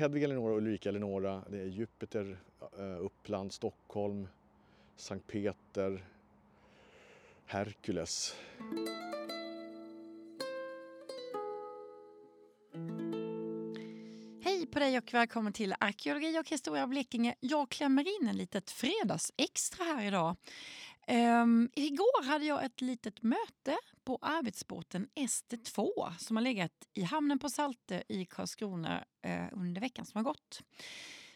Hedvig Eleonora, Ulrika Eleonora, det är Jupiter, eh, Uppland, Stockholm, Sankt Peter, Herkules. Hej på dig och välkommen till Arkeologi och historia av Blekinge. Jag klämmer in en litet fredagsextra här idag. Um, igår hade jag ett litet möte på arbetsbåten ST2 som har legat i hamnen på Salte i Karlskrona uh, under veckan som har gått.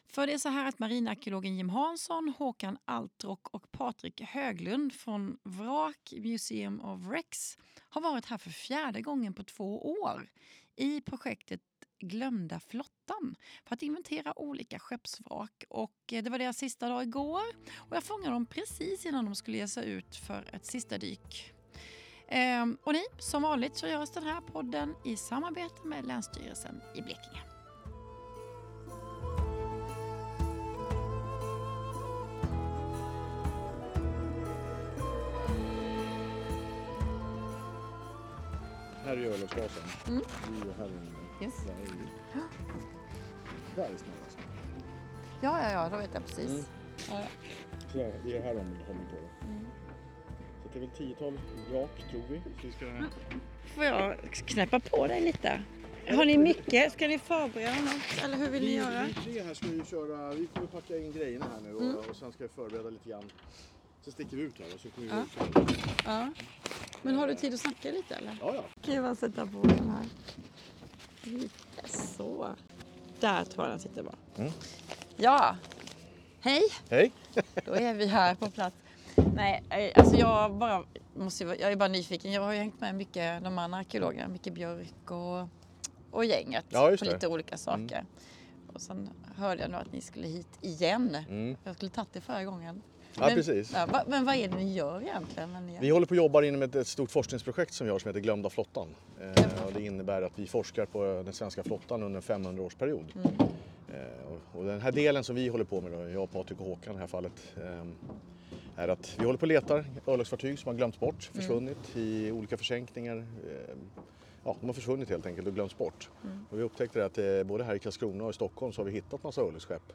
För det är så här att marinarkeologen Jim Hansson, Håkan Altrock och Patrik Höglund från Vrak Museum of Rex har varit här för fjärde gången på två år i projektet Glömda flottan för att inventera olika skeppsvrak. Och det var deras sista dag igår och jag fångade dem precis innan de skulle ge sig ut för ett sista dyk. Ehm, och ni, som vanligt så görs den här podden i samarbete med Länsstyrelsen i Blekinge. Här är örlogsbasen. Mm. Yes. Där är. Där är snällast. Ja, ja, ja, då vet jag precis. Mm. Ja. Så där, det är här de håller på. Då. Mm. Så det är väl tiotal vrak tror vi. Så vi ska... Får jag knäppa på dig lite? Har ni mycket? Ska ni förbereda något? Eller hur vill ni Vi, göra? vi tre här ska ju köra, vi kommer packa in grejerna här nu och, Mm. och sen ska vi förbereda lite grann. Sen sticker vi ut här och så kommer vi Ja. ut. Ja. Men har du tid att snacka lite eller? Ja, ja. Kan jag bara sätta på den här? Så. Där tror jag den sitter bra. Mm. Ja. Hej! Hej! Då är vi här på plats. Nej, eh, alltså jag bara måste, jag är bara nyfiken. Jag har ju hängt med mycket de andra arkeologerna, Micke Björk och, och gänget Ja, på lite olika saker. Och sen hörde jag nu att ni skulle hit igen. Mm. Jag skulle tagit det förra gången. Ja, precis. Ja, va, men vad är det ni gör egentligen? Ni Vi håller på att jobba inom ett, ett stort forskningsprojekt som vi har som heter Glömda flottan. Eh, och det innebär att vi forskar på den svenska flottan under en 500-årsperiod. Mm. Eh, och, och den här delen som vi håller på med, då, jag, Patrik och Håkan i det här fallet, eh, är att vi håller på och letar örlogsfartyg som har glömts bort, Mm. försvunnit i olika försänkningar. Eh, ja, de har försvunnit helt enkelt och glömts bort. Mm. Och vi upptäckte att eh, både här i Karlskrona och i Stockholm så har vi hittat massa örlogsskepp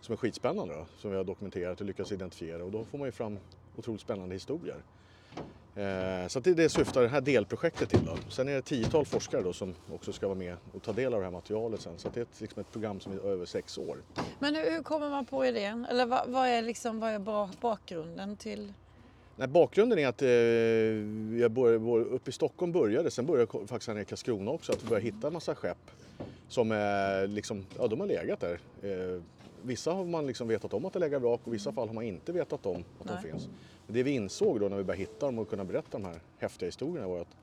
som är skitspännande då, som vi har dokumenterat och lyckats identifiera och då får man ju fram otroligt spännande historier. Eh, Så det, det syftar det här delprojektet till. Då. Sen är det tiotal forskare då som också ska vara med och ta del av det här materialet sen. Så det är ett, liksom ett program som är över sex år. Men hur, kommer man på idén? Eller vad, vad är, liksom, vad är ba- bakgrunden till... Nej, bakgrunden är att eh, jag började, bör- uppe i Stockholm började, sen började jag faktiskt här i Karlskrona också, att vi började hitta en massa skepp som är liksom, ja de har legat där. Eh, vissa har man liksom vetat om att det legat vrak och vissa fall har man inte vetat om att Nej. de finns. Men det vi insåg då när vi började hitta dem och kunna berätta de här häftiga historierna var att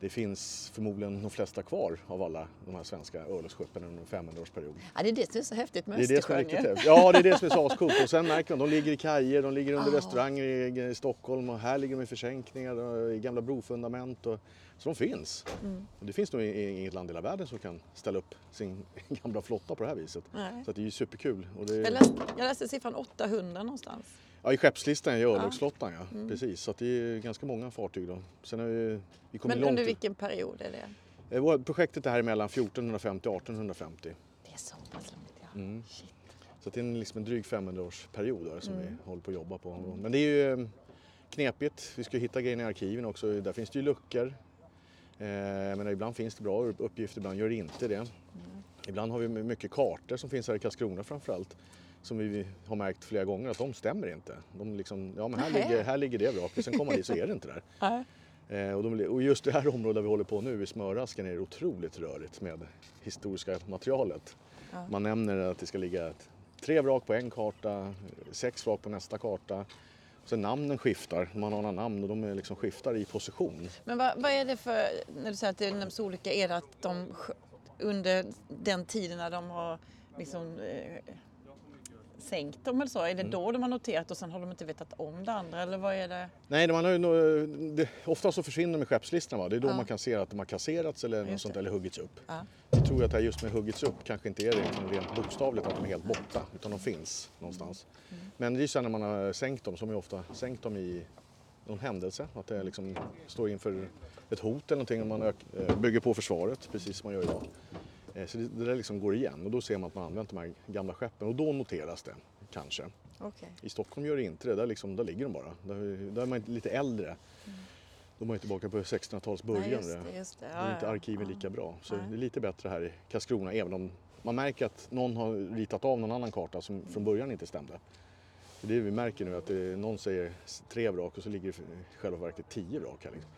det finns förmodligen de flesta kvar av alla de här svenska örlogsskeppen under en 500-årsperiod. Ja, det är det som är så häftigt med Det är det som är riktigt häftigt. Ja, det är det som är så ascoolt. Och sen märker man, de ligger i kajer, de ligger under Ah. restauranger i, i Stockholm och här ligger de i försänkningar, och i gamla brofundament. Och, så de finns. Mm. Och det finns nog inget land i hela världen som kan ställa upp sin gamla flotta på det här viset. Nej. Så det är ju superkul. Det, Jag, läste, jag läste siffran 800 någonstans. Ja, I skeppslistan i örlogsflottan ja, Mm. precis. Så det är ganska många fartyg då. Sen har vi, vi Men långt. under i- vilken period är det? Eh, vårt- Projektet är här mellan 1450 och 1850. Det är så pass långt ja. Mm. Shit. Så det är en, liksom en dryg 500-årsperiod där som Mm. vi håller på att jobba på. Men det är ju eh, knepigt. Vi ska hitta grejer i arkiven också. Där finns det ju luckor. Eh, menar, ibland finns det bra uppgifter, ibland gör det inte det. Ibland har vi mycket kartor som finns här i Karlskrona framförallt. Som vi har märkt flera gånger att de stämmer inte. De liksom, ja men här ligger, här ligger det vraket, sen kommer man dit så är det inte där. Nej. Eh, och, de, och just det här området där vi håller på nu i Smörasken är det otroligt rörigt med historiska materialet. Ja. Man nämner att det ska ligga ett, tre vrak på en karta, sex vrak på nästa karta. Sen namnen skiftar, man har några namn och de liksom skiftar i position. Men vad, vad är det för, när du säger att det nämns olika, är det att de under den tiden när de har liksom eh, sänkt dem eller så, är det Mm. då de har noterat och sen har de inte vetat om det andra eller vad är det? Nej, man har ju, det, ofta så försvinner de i skeppslistorna. Va? Det är då Ja. man kan se att de har kasserats eller något sånt eller huggits upp. Ja. Jag tror att det här just med huggits upp kanske inte är det liksom rent bokstavligt att de är helt borta utan de finns någonstans. Mm. Men det är ju sen när man har sänkt dem, som är ofta sänkt dem i någon händelse, att det liksom står inför ett hot eller någonting och man eh, bygger på försvaret precis som man gör idag. Eh, Så det, det där liksom går igen och då ser man att man använt de här gamla skeppen och då noteras det kanske. Okej. I Stockholm gör det inte det, där, liksom, där ligger de bara. Där, där är man lite äldre. Då är man tillbaka på 1600-talets början. Nej, just det, just det. Då är inte ja, arkiven ja. lika bra. Så Nej. det är lite bättre här i Karlskrona även om man märker att någon har ritat av någon annan karta som från början inte stämde. Det är det vi märker nu att det, någon säger tre vrak och så ligger det i själva verket tio vrak här. Liksom.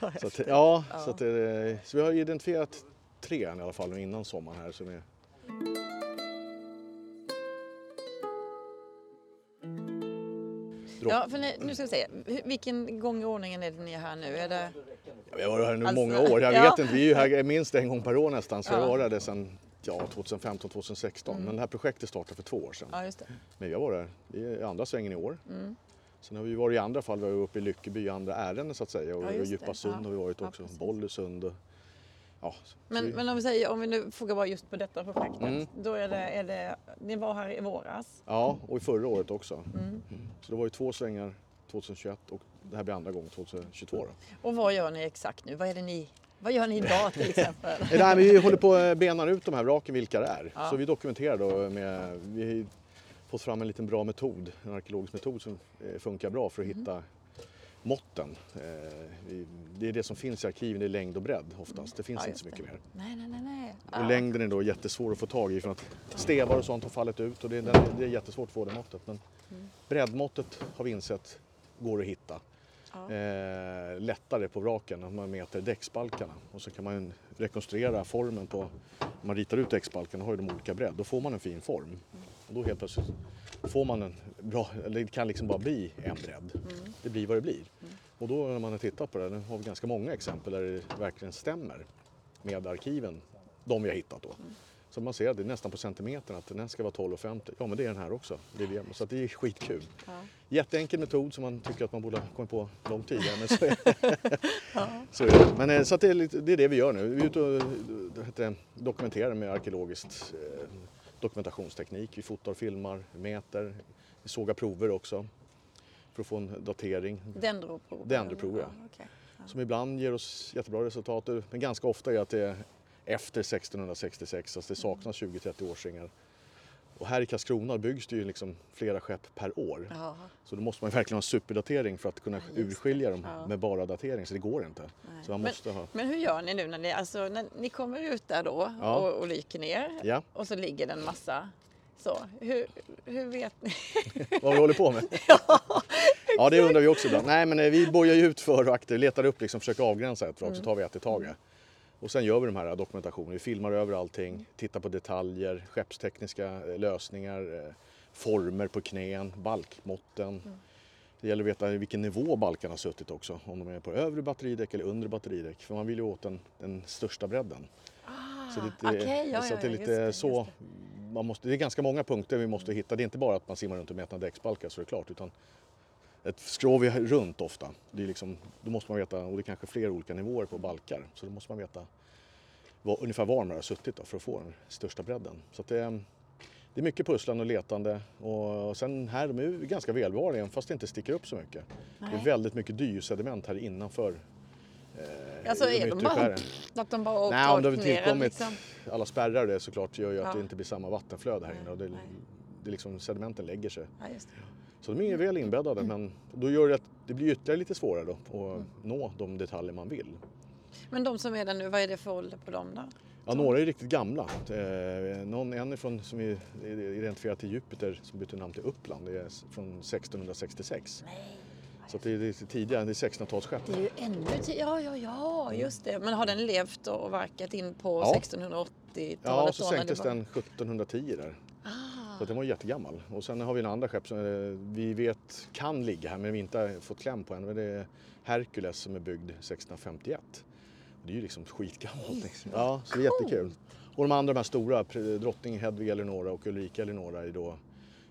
Så att, ja, Ja. Så, att, det- så vi har identifierat tre i alla fall innan sommaren här. Som är, Ja, för ni, nu ska vi se. Vilken gång i ordningen är det ni är här nu? Är det... Ja, vi har varit här nu Alltså, många år. Jag ja. vet inte, vi är ju här minst en gång per år nästan. Så Ja. jag har här sedan ja, 2015, 2016. Mm. Men det här projektet startade för två år sedan. Ja, just det. Men vi har varit här, det är andra svängen i år. Mm. Sen har vi varit i andra fall, vi har varit uppe i Lyckeby i andra ärenden så att säga. Och Ja, ja, det. Djupasund Ja. har vi varit Ja, också, precis. Bollesund och ja. Men, men om vi säger, om vi nu fokuserar bara just på detta projektet. Mm. Då är det, är det, ni var här i våras. Ja, och i förra året också. Mm. Så det var ju två svängar 2021 och det här blir andra gången 2022 då. Och vad gör ni exakt nu? Vad är det ni, vad gör ni idag till exempel? Eh, Nej, vi håller på att bena ut de här vraken, vilka det är. Ja. Så vi dokumenterar då med, vi har fått fram en liten bra metod, en arkeologisk metod som eh, funkar bra för att Mm. Måtten. Eh, Det är det som finns i arkiven, är längd och bredd oftast. Det finns Ja, inte så mycket det. mer. Nej, nej, nej. nej. Och Ja. längden är då jättesvår att få tag i för att stevar och sånt har fallit ut och det är, det är jättesvårt att få det måttet. Men Mm. breddmåttet har vi insett går att hitta. Ja. Eh, lättare på vraken när man mäter däcksbalkarna och så kan man rekonstruera formen på, när man ritar ut däcksbalkarna har ju de olika bredd, då får man en fin form. Och då helt plötsligt får man en bra, eller det kan liksom bara bli en bredd. Mm. Det blir vad det blir. Och då när man har tittat på det, nu har vi ganska många exempel där det verkligen stämmer med arkiven, de vi har hittat då. Så man ser att det är nästan på centimetern att den här ska vara 12,50. Ja men det är den här också. Det är det. Så det är skitkul. Ja. Jätteenkel metod som man tycker att man borde ha kommit på långt tidigare. Men så är, Ja. så är det. Men, eh, så det, är det är det vi gör nu. Vi är ute och heter det, dokumenterar med arkeologiskt eh, dokumentationsteknik. Vi fotar, filmar, mäter, vi sågar prover också för att få en datering. Dendroprov? Dendroprov, ja. okej. Som ibland ger oss jättebra resultat men ganska ofta är att det efter 1666, alltså det saknas 20-30 årsringar. Och här i Karlskrona byggs det ju liksom flera skepp per år. Ja, Så då måste man verkligen ha superdatering för att kunna Ja, urskilja dem Ja. med bara datering, så det går inte. nej. Så man men, måste ha... men hur gör ni nu när ni, alltså, när ni kommer ut där då Ja. och, och lyker ner Ja, och så ligger det en massa så. Hur, hur vet ni? vad vi håller på med. Ja, det undrar vi också ibland. Nej, men eh, vi bojar ju ut för och akter, letar upp, liksom, försöker avgränsa ett vrak, så tar vi ett i taget. Och sen gör vi de här dokumentationerna. Vi filmar över allting, tittar på detaljer, skeppstekniska eh, lösningar, eh, former på knän, balkmåtten. Det gäller att veta vilken nivå balkarna har suttit också. Om de är på övre batteridäck eller undre batteridäck. För man vill ju åt den, den största bredden. Ah, Så det, okej, ja, så det är lite det, så. Man måste, det är ganska många punkter vi måste hitta. Det är inte bara att man simmar runt och mäter däcksbalkar så är det klart. Utan ett skrov är runt ofta. Det är liksom, då måste man veta, och det är kanske fler olika nivåer på balkar. Så då måste man veta var, ungefär var de har suttit då, för att få den största bredden. Så det, är- det är mycket pusslande och letande. Och sen här, de är ganska välbevariga fast det inte sticker upp så mycket. Det är Nej. väldigt mycket dyrsediment här innanför. Eh, Alltså, är de bara. Att de bara Nej, om det har tillkommit liksom. alla spärrar det såklart gör ju att Ja. det inte blir samma vattenflöde här Nej, inne. Och det, nej. det är liksom, sedimenten lägger sig. Ja. Så de är väl inbäddade men då gör det att det blir ytterligare lite svårare då att nå de detaljer man vill. Men de som är där nu, vad är det för ålder på dem då? Ja, några är riktigt gamla. Eh, någon, en ifrån, som är identifierad till Jupiter som bytte namn till Uppland, det är från 1666. Nej. Så det är tidigare, det är 1600-talsskepp. Det är ju ännu ti- Ja, ja, ja, just det. Men har den levt och verkat in på Ja. 1680-talet? Ja, och så sänktes den 1710 där. Så den var jättegammal. Och sen har vi en andra skepp som eh, vi vet kan ligga här men vi inte har fått kläm på än. Men det är Hercules som är byggd 1651. Och det är ju liksom skitgammalt. liksom. Ja, så det är jättekul. Och de andra de här stora, drottning Hedvig Eleonora och Ulrika Eleonora är då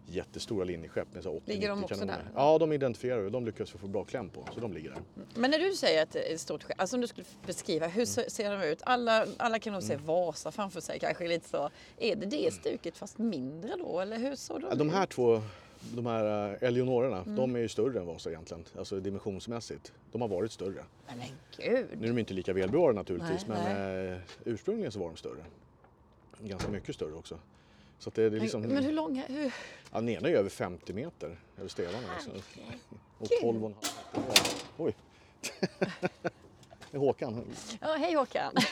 jättestora linjeskepp med så 80 Ligger de 90 också kanoner. där? Ja, de identifierar vi. De lyckas få bra kläm på. Så de ligger där. Men när du säger att ett stort skepp, alltså om du skulle beskriva, hur se- ser de ut? Alla, alla kan nog se Vasa framför sig kanske lite så. Är det det stuket fast mindre då eller hur såg de Ja, De här ut? två de här eh, Eleonorerna, Mm. de är ju större än Vasa egentligen, alltså dimensionsmässigt. De har varit större. Nej, men gud. Nu är de inte lika välbevarade naturligtvis, Nej, men eh, ursprungligen så var de större. Ganska mycket större också. Så det, är liksom, Men, hur långa... Hur... ja, den ena är över 50 meter över stenarna. Alltså. Och 12,5 meter. Oj! Det är Håkan. Ja, hej Håkan.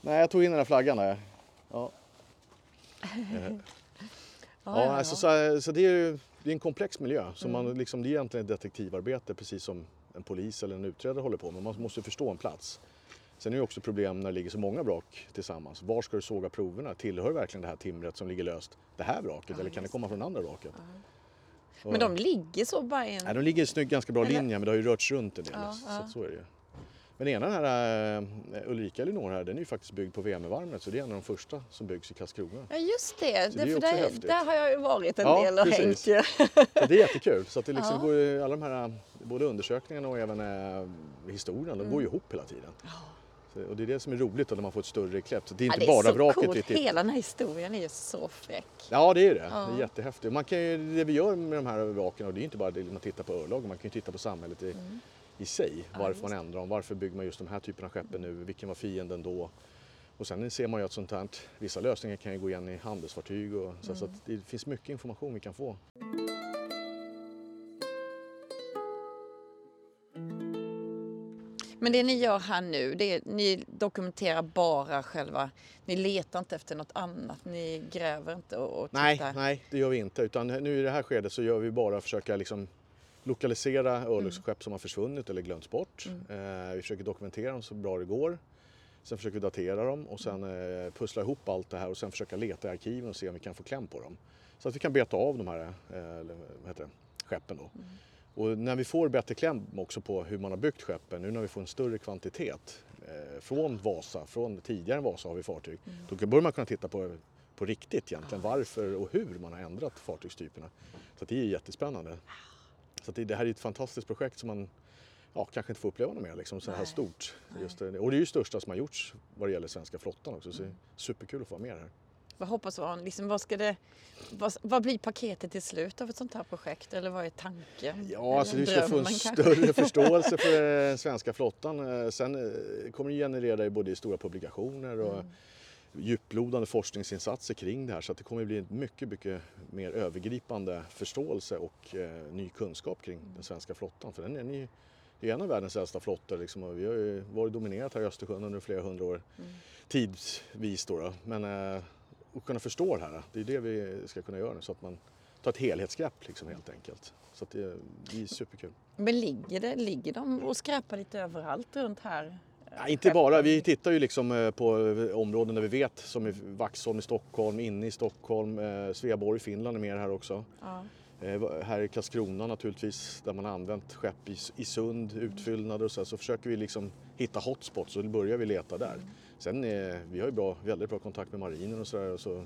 Nej, jag tog in den här flaggan där. Ja. Ja, Ja, alltså, så, så det är ju det är en komplex miljö. Så man, liksom, det är egentligen ett detektivarbete precis som en polis eller en utredare håller på med. Man måste förstå en plats. Sen är det också problem när det ligger så många vrak tillsammans. Var ska du såga proverna? Tillhör verkligen det här timret som ligger löst det här vraket eller kan det komma från andra vraket? Och- Men de ligger så bara i en... Nej, de ligger i snygg, ganska bra Eller- linje men det har ju rörts runt en del. Ja, så, ja. så är det ju. Men ena den här eh, Ulrika Elinor här, den är ju faktiskt byggd på Vemövarmet så det är en av de första som byggs i Karlskrona. Ja just det, Så det är där, häftigt. där har jag ju varit en Ja, del och precis. hängt. Så det är jättekul. Så att det liksom Ja. går alla de här, både undersökningarna och även eh, historien, de Mm. går ju ihop hela tiden. Så, och det är det som är roligt då, när man får ett större. Så det är Ja, inte det är bara så vraket coolt. Hela den här historien är ju så fräck. Ja det är det. Ja. Det är jättehäftigt. Man kan ju, det vi gör med de här vraken, och det är inte bara det man tittar på örlogen, man kan ju titta på samhället i, i sig. Varför just man ändrar dem, varför bygger man just de här typerna av skeppen nu, vilken var fienden då? Och sen ser man ju att sånt här, vissa lösningar kan ju gå igen i handelsfartyg och så, så att det finns mycket information vi kan få. Men det ni gör här nu, det är, ni dokumenterar bara själva, ni letar inte efter något annat, ni gräver inte och, och Nej, tittar. nej, det gör vi inte. Utan nu i det här skedet så gör vi bara försöka liksom lokalisera örlogsskepp som har försvunnit eller glömts bort. Eh, vi försöker dokumentera dem så bra det går. Sen försöker vi datera dem och sen eh, pussla ihop allt det här och sen försöka leta i arkiven och se om vi kan få kläm på dem. Så att vi kan beta av de här eh, heter det, skeppen då. Och när vi får bättre kläm också på hur man har byggt skeppen, nu när vi får en större kvantitet eh, från Vasa, från tidigare Vasa har vi fartyg, då börjar man kunna titta på, på riktigt egentligen varför och hur man har ändrat fartygstyperna. Så det är jättespännande. Så det, det här är ett fantastiskt projekt som man ja, kanske inte får uppleva något mer liksom, så här Nej. stort. Just det. Och det är ju det största som har gjorts vad det gäller svenska flottan också, så det är superkul att få vara med här. Vad hoppas man, liksom, vad, ska det, vad, vad blir paketet till slut av ett sånt här projekt? Eller vad är tanken? Ja, alltså vi ska få en större förståelse för den svenska flottan. Eh, Sen eh, kommer det generera i både i stora publikationer och Mm. djuplodande forskningsinsatser kring det här så att det kommer bli en mycket, mycket mer övergripande förståelse och eh, ny kunskap kring den svenska flottan. För den är, ni, det är en av världens äldsta flottor liksom, vi har ju varit dominerat här i Östersjön under flera hundra år Mm. tidsvis. Då, då. Men eh, att kunna förstå det här, det är det vi ska kunna göra nu så att man tar ett helhetsgrepp liksom, helt enkelt. Så att det, det är superkul. Men ligger, det, ligger de och skräpar lite överallt runt här? Ja, inte bara, vi tittar ju liksom eh, på eh, områden där vi vet som i Vaxholm i Stockholm, inne i Stockholm, eh, Sveaborg i Finland är med här också. Ja. Här i Karlskrona naturligtvis där man har använt skepp i, i sund, utfyllnader och så, här, så försöker vi liksom hitta hotspots och då börjar vi leta där. Sen eh, vi har ju bra, väldigt bra kontakt med marinen och sådär så,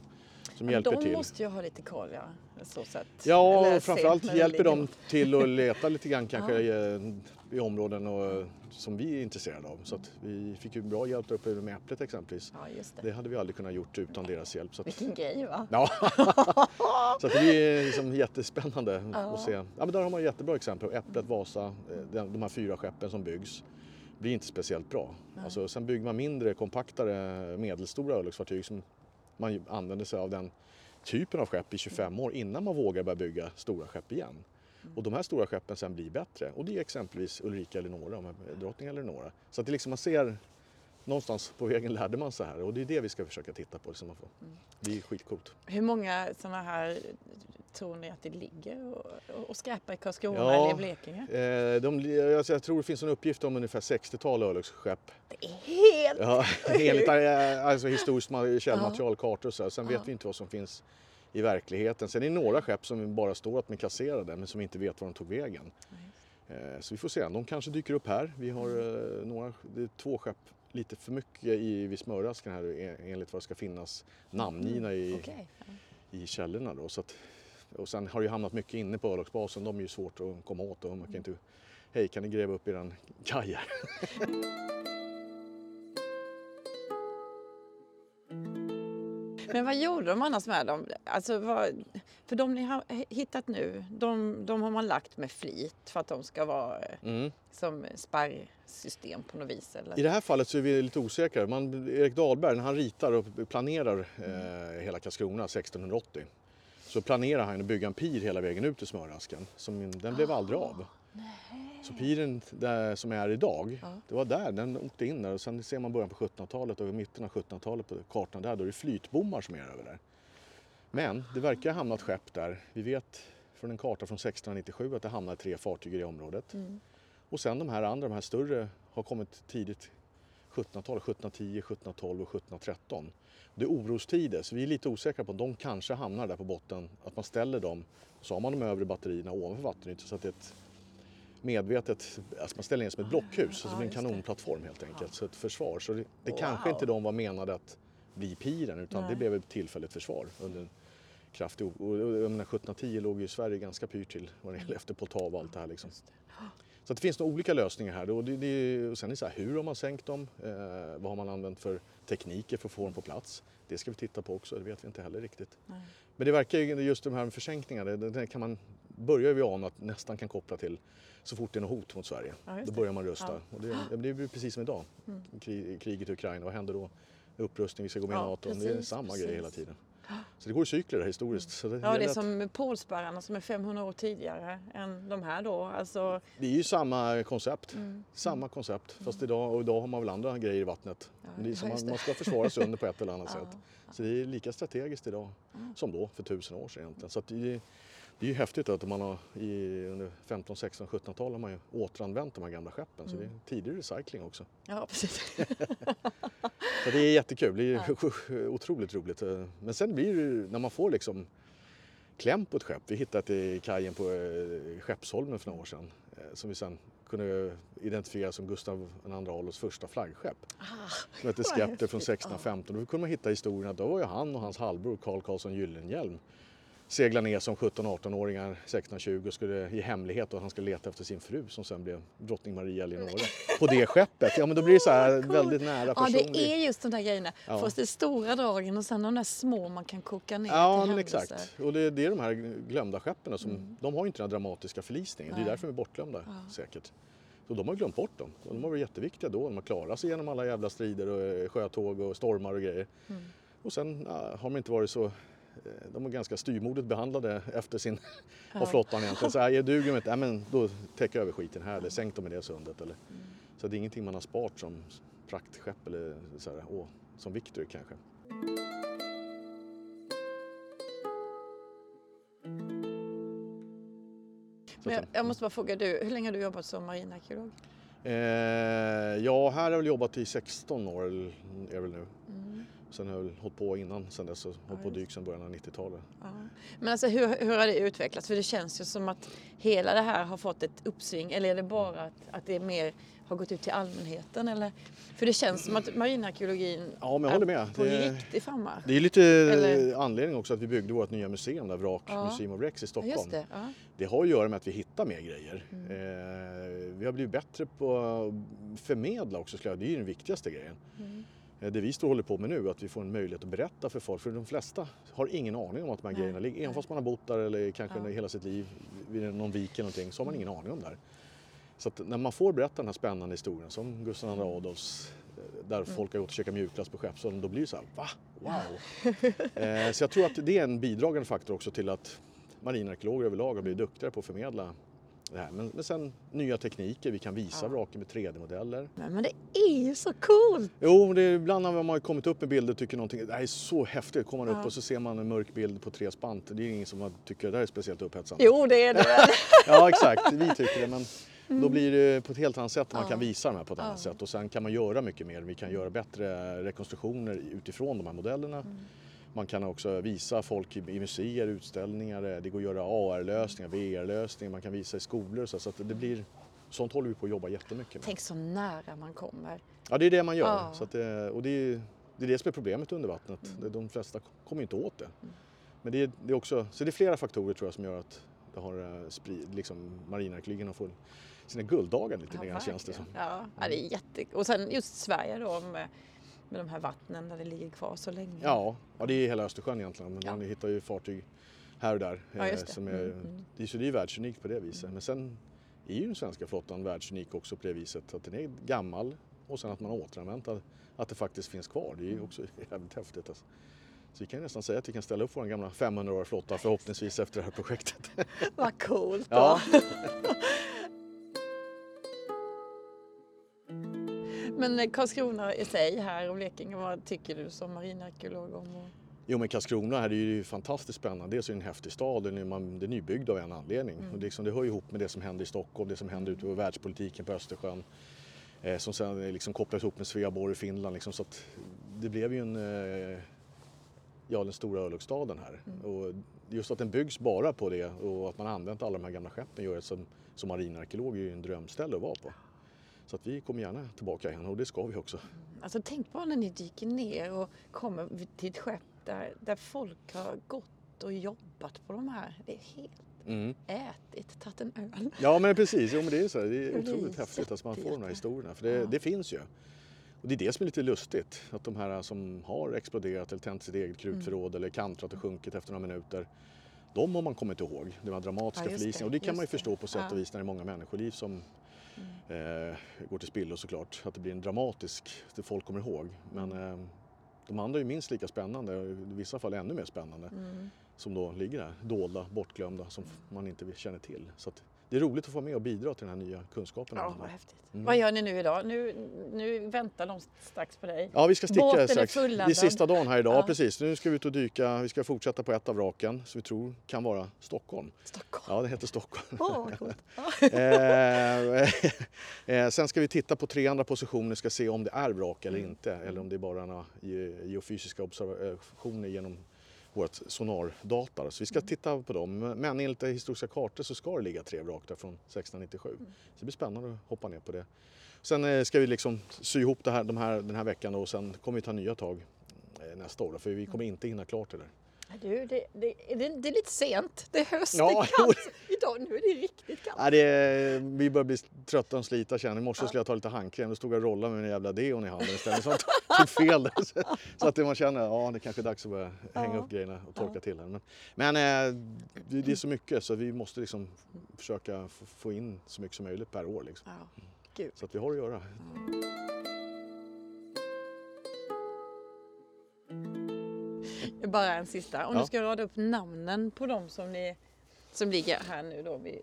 som Men hjälper de till. måste ju ha lite koll, ja. Så sätt. Ja, Eller och framförallt hjälper de till att leta lite grann kanske i, i områden och, som vi är intresserade av. Så vi fick ju bra hjälp där uppe med Äpplet exempelvis. Ja, det. Det hade vi aldrig kunnat gjort utan deras hjälp. Så att, Vilken grej, va? ja. så att det är liksom jättespännande att se. Ja, men där har man jättebra exempel. Äpplet, Vasa, eh, de här fyra skeppen som byggs blir inte speciellt bra. Alltså, sen bygger man mindre, kompaktare, medelstora örlogsfartyg som man använder sig av den typen av skepp i 25 år innan man vågar börja bygga stora skepp igen. Och de här stora skeppen sen blir bättre och det är exempelvis Ulrika Eleonora, drottning Eleonora. Så att det liksom man ser någonstans på vägen lärde man sig här och det är det vi ska försöka titta på. Liksom får. Det är skitcoolt. Hur många sådana här tror ni att det ligger och, och skräpar i Karlskrona Ja. eller i Blekinge? Eh, de, alltså jag tror det finns en uppgift om ungefär 60-tal örlogsskepp. Det är helt... Ja, enligt eh, alltså historiskt ma- källmaterial, kartor och så. här. Sen vet Ja. vi inte vad som finns i verkligheten. Sen är det några skepp som bara står att de är klasserade men som inte vet var de tog vägen. Eh, Så vi får se, de kanske dyker upp här. Vi har eh, några, två skepp lite för mycket i, vid smörasken här eh, enligt vad det ska finnas namngivna i, Okej. ja. i källorna. Då. Så att, och sen har det ju hamnat mycket inne på örlogsbasen, de är ju svårt att komma åt. Och man kan inte, Hej, kan ni gräva upp eran kaj här? Men vad gjorde de annars med dem? Alltså, vad, för de ni har hittat nu, de, de har man lagt med flit för att de ska vara mm. som spärrsystem på något vis? Eller? I det här fallet så är vi lite osäkra. Man, Erik Dahlberg, när han ritar och planerar eh, hela Karlskrona 1680 så planerar han att bygga en pir hela vägen ut till Smörasken. Som, den blev aldrig av. Nej. Så piren där, som är idag, ja. det var där den åkte in där och sen ser man början på 1700-talet och mitten av 1700-talet på kartan där, då är det flytbommar som är över där. Men det verkar ha hamnat skepp där. Vi vet från en karta från 1697 att det hamnade tre fartyg i området. Mm. Och sen de här andra, de här större, har kommit tidigt 1700-tal, 1710, 1712 och 1713. Det är orostider så vi är lite osäkra på om de kanske hamnar där på botten, att man ställer dem och så har man de övre batterierna ovanför vattenytan så att det är ett medvetet, alltså man ställer in som ett blockhus, det blir en kanonplattform helt enkelt, så ett försvar. Så det, det wow. kanske inte de var menade att bli piren utan Nej. det blev ett tillfälligt försvar under kraftig... Och, och, och, 1710 låg ju Sverige ganska pyrt till vad det gäller efter Poltava och allt det här liksom. Så det finns nog olika lösningar här. Och, det, det, och sen är det så här, hur har man sänkt dem? Eh, vad har man använt för tekniker för att få dem på plats? Det ska vi titta på också, det vet vi inte heller riktigt. Nej. Men det verkar ju, just de här försänkningarna, det, det kan man, börjar vi ana att nästan kan koppla till så fort det är något hot mot Sverige. Ja, då börjar man rusta. Ja. Och det, det blir precis som idag, mm. kriget i Ukraina. Vad händer då? Upprustning, vi ska gå med i NATO. Precis, det är samma precis. grej hela tiden. Så det går i cykler historiskt. Så det ja, det är som polspärrarna som är 500 år tidigare än de här då. Alltså... Det är ju samma koncept. Mm. Samma koncept. Fast mm. idag, och idag har man väl andra grejer i vattnet. Ja, det är som man, man ska försvara sig under på ett eller annat ja. sätt. Så det är lika strategiskt idag mm. som då för tusen år sedan egentligen. Så det, det är ju häftigt att man har i, under 15, 16, 1700-talet har man ju återanvänt de här gamla skeppen. Mm. Så det är mm. tidig recycling också. Ja, precis. så det är jättekul, det är ja. otroligt roligt. Men sen blir det när man får liksom kläm på ett skepp. Vi hittade det i kajen på eh, Skeppsholmen för några år sedan eh, som vi sen kunde identifiera som Gustav II Adolfs första flaggskepp. Ah, som hette Skepter från 1615. Då kunde man hitta historien att då var ju han och hans halvbror Carl Karlsson Gyllenhielm segla ner som 17-18-åringar 1620 och skulle i hemlighet och han skulle leta efter sin fru som sen blev drottning Maria Eleonora på det skeppet. Ja men då blir det så här cool. väldigt nära personligt. Ja det är just de där grejerna. Ja. Först det stora dragen och sen de där små man kan koka ner Ja till men exakt. Och det, det, är de här glömda skeppen som, mm. de har ju inte den dramatiska förlisningen. Det är därför de är bortglömda ja. säkert. Så de har glömt bort dem. Och de har varit jätteviktiga då. De har klarat sig genom alla jävla strider och eh, sjötåg och stormar och grejer. Mm. Och sen ja, har de inte varit så de var ganska styrmodigt behandlade efter sin, ja. av flottan egentligen. Så här, duger inte, men då täcker jag över skiten här eller sänk dem i det sundet. Eller. Mm. Så det är ingenting man har sparat som praktskepp eller så här, åh, som Victor kanske. Men jag, jag, måste bara fråga, du, hur länge har du jobbat som marinarkeolog? Eh, ja, här har jag väl jobbat i 16 år är väl nu. Sen har jag hållit på innan sen dess hållit på dyk sedan början av 90-talet. Ja. Men alltså hur, hur har det utvecklats? För det känns ju som att hela det här har fått ett uppsving. Eller är det bara att, att det mer har gått ut till allmänheten? Eller? För det känns som att marinarkeologin ja, men jag håller med. är på det, riktig frammarsch. Det är lite eller? anledning också att vi byggde vårt nya museum, där Vrak ja. Museum of Rex i Stockholm. Det. Ja. det. har att göra med att vi hittar mer grejer. Mm. Eh, vi har blivit bättre på att förmedla också, det är ju den viktigaste grejen. Mm. Eh, det vi står håller på med nu att vi får en möjlighet att berätta för folk. För de flesta har ingen aning om att de här Nej. grejerna ligger. Även fast man har bott där eller kanske ja. hela sitt liv vid någon vik eller någonting så har man ingen aning om det här. Så att när man får berätta den här spännande historien som Gustav II Adolfs eh, där mm. folk har gått och käkat mjukglass på Skeppsholmen, då blir det så här, va? Wow! eh, så jag tror att det är en bidragande faktor också till att marinarkeologer överlag har blivit duktigare på att förmedla det här. Men, men sen nya tekniker, vi kan visa ja. vraken med 3D-modeller. Men det är ju så coolt! Jo, det är, ibland när man har kommit upp med bilder och tycker någonting, det här är så häftigt, kommer man ja. upp och så ser man en mörk bild på tre spant. Det är ingen som tycker det där är speciellt upphetsande. Jo, det är det Ja, exakt, vi tycker det. Men mm. då blir det på ett helt annat sätt man ja. kan visa de här på ett annat sätt. Och sen kan man göra mycket mer. Vi kan göra bättre rekonstruktioner utifrån de här modellerna. Mm. Man kan också visa folk i museer, utställningar, det går att göra AR-lösningar, VR-lösningar, man kan visa i skolor så, att det blir Sånt håller vi på att jobba jättemycket med. Tänk så nära man kommer. Ja, det är det man gör. Ja. Så det, och det är, det är det som är problemet under vattnet. Mm. De flesta kommer inte åt det. Mm. Men det är, det är, också, så det är flera faktorer tror jag som gör att det har eh, sprid, liksom marinarkeologin har fått sina gulddagar lite ja, grann känns det som. Ja, ja det är jätte... Och sen just Sverige då med med de här vattnen där det ligger kvar så länge. Ja, ja det är hela Östersjön egentligen. Men Ja. man hittar ju fartyg här och där. Ja, eh, just det. Som är, Mm, mm. så det är världsunikt på det viset. Men sen är ju den svenska flottan världsunik också på det viset att den är gammal och sen att man har återanvänt att, det faktiskt finns kvar. Det är ju också jävligt häftigt. Alltså. Så vi kan nästan säga att vi kan ställa upp vår gamla 500-åriga flotta förhoppningsvis efter det här projektet. Vad coolt! Ja. Men eh, Karlskrona i sig här och Blekinge, vad tycker du som marinarkeolog om? Och... Jo men Karlskrona här är ju fantastiskt spännande. Dels är det en häftig stad, den är, är nybyggd av en anledning. Mm. Och det, liksom, det hör ihop med det som händer i Stockholm, det som händer ute på världspolitiken på Östersjön. Eh, som sen eh, liksom kopplas ihop med Sveaborg i Finland. Liksom, så att det blev ju en, eh, ja, den stora örlogsstaden här. Mm. Och just att den byggs bara på det och att man använt alla de här gamla skeppen gör det som, som marinarkeolog är ju en drömställe att vara på. Så att vi kommer gärna tillbaka igen och det ska vi också. Alltså tänk bara när ni dyker ner och kommer till ett skepp där, där folk har gått och jobbat på de här. Det är helt Mm. ätit, tagit en öl. Ja men precis, jo, men det är så. Det är Det otroligt häftigt att man får de här historierna. För det, Ja. det finns ju. Och det är det som är lite lustigt. Att de här som har exploderat eller tänt sitt eget krutförråd eller kantrat och sjunkit efter några minuter. De har man kommit ihåg, de här dramatiska Ja, förlisningarna. Och det kan man ju förstå på sätt. Mm. och vis när det är många människoliv som eh, går till spillo såklart. Att det blir en dramatisk, det folk kommer ihåg. Men eh, de andra är minst lika spännande och i vissa fall ännu mer spännande. Mm. Som då ligger där, dolda, bortglömda, som man inte känner till. Så att det är roligt att få med och bidra till den här nya kunskapen. Ja, vad häftigt. Mm. Vad gör ni nu idag? Nu, nu väntar de strax på dig. Ja, vi ska sticka Båten är strax. Det är sista dagen här idag, Ja. precis. Nu ska vi ut och dyka. Vi ska fortsätta på ett av vraken som vi tror kan vara Stockholm. Stockholm. Ja, det heter Stockholm. Coolt. eh, sen ska vi titta på tre andra positioner, ska se om det är vrak eller Mm. inte. Eller om det är bara några ge- geofysiska observationer genom vårt sonardata. Så vi ska Mm. titta på dem. Men enligt historiska kartor så ska det ligga tre vrak där från 1697. Mm. Så det blir spännande att hoppa ner på det. Sen eh, ska vi liksom sy ihop det här, de här den här veckan och sen kommer vi ta nya tag eh, nästa år. För vi kommer inte hinna klart det där. Du, det, det, det, det är lite sent. Det är höst, Ja, det är kallt. Idag, nu är det riktigt kallt. Ja, det är, vi börjar bli trötta och slita känner I morse Ja. skulle jag ta lite handkräm, då stod jag och rollade med en jävla deon i handen istället. Så jag fel där. Så- Så att man känner, ja det kanske är dags att börja hänga Ja. upp grejerna och torka till här. Men, men eh, det, är så mycket så vi måste liksom försöka få- in så mycket som möjligt per år. Liksom. Ja, gud. Så att vi har att göra. Bara en sista. Om Ja. du ska rada upp namnen på dem som, ni, som ligger här nu då, vid,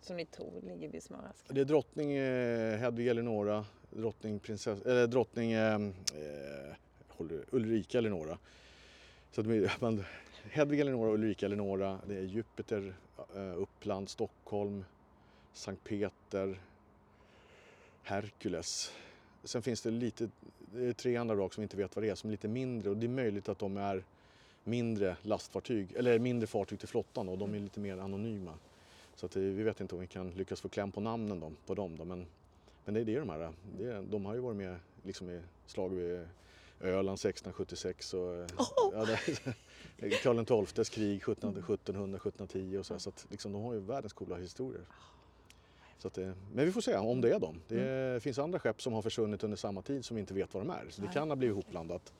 som ni tror ligger vid Smörask. Det är drottning eh, Hedvig Eleonora, drottning, prinsess, eller drottning eh, eh, Ulrika Eleonora. Så att de- man, Hedvig Eleonora Ulrika Eleonora, det är Jupiter, eh, Uppland, Stockholm, Sankt Peter, Herkules. Sen finns det lite, det är tre andra vrak som vi inte vet vad det är, som är lite mindre och det är möjligt att de är mindre lastfartyg, eller mindre fartyg till flottan och de är lite mer anonyma. Så att eh, vi vet inte om vi kan lyckas få kläm på namnen då, på dem. Då, men, men det är det de här. Det är, de har ju varit med liksom, i slag vid Öland 1676 och eh, ja, det, Karl XIIs krig 1700, 1700 1710 och så, så att liksom, de har ju världens coola historier. Så att, eh, men vi får se om det är dem. Det finns andra skepp som har försvunnit under samma tid som vi inte vet vad de är. Så det Nej. kan ha blivit ihopblandat.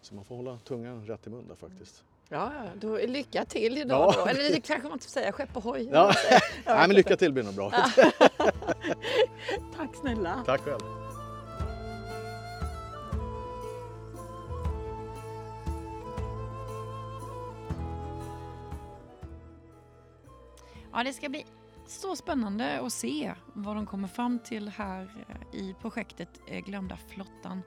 Så man får hålla tungan rätt i mun där faktiskt. Ja, ja, då lycka till idag Ja. då. Eller det kanske man inte får säga, skepp ohoj. Ja. Nej, men lycka till blir nog bra. Tack snälla. Tack själv. Ja, det ska bli så spännande att se vad de kommer fram till här eh, i projektet eh, Glömda flottan.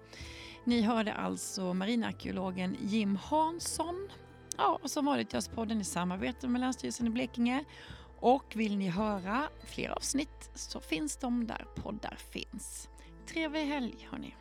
Ni hörde alltså marinarkeologen Jim Hansson. Ja, och som vanligt görs podden i samarbete med Länsstyrelsen i Blekinge. Och vill ni höra fler avsnitt så finns de där poddar finns. Trevlig helg hörni!